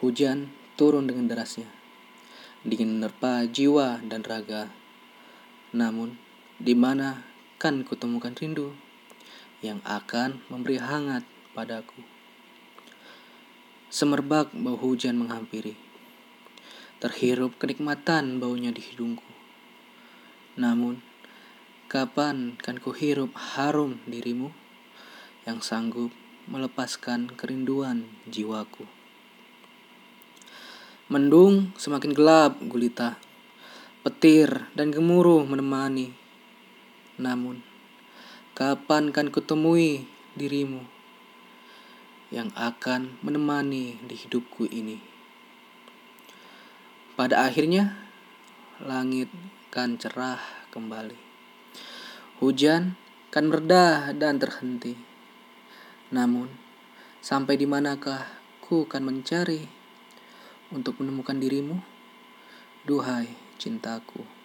Hujan turun dengan derasnya, dingin menerpa jiwa dan raga. Namun, di mana kan kutemukan rindu yang akan memberi hangat padaku? Semerbak bau hujan menghampiri. Terhirup kenikmatan baunya di hidungku. Namun, kapan kan ku hirup harum dirimu yang sanggup melepaskan kerinduan jiwaku? Mendung semakin gelap gulita. Petir dan gemuruh menemani. Namun, kapan kan kutemui dirimu? yang akan menemani di hidupku ini. Pada akhirnya, langit kan cerah kembali. Hujan kan mereda dan terhenti. Namun, sampai di manakah ku kan mencari untuk menemukan dirimu? Duhai cintaku.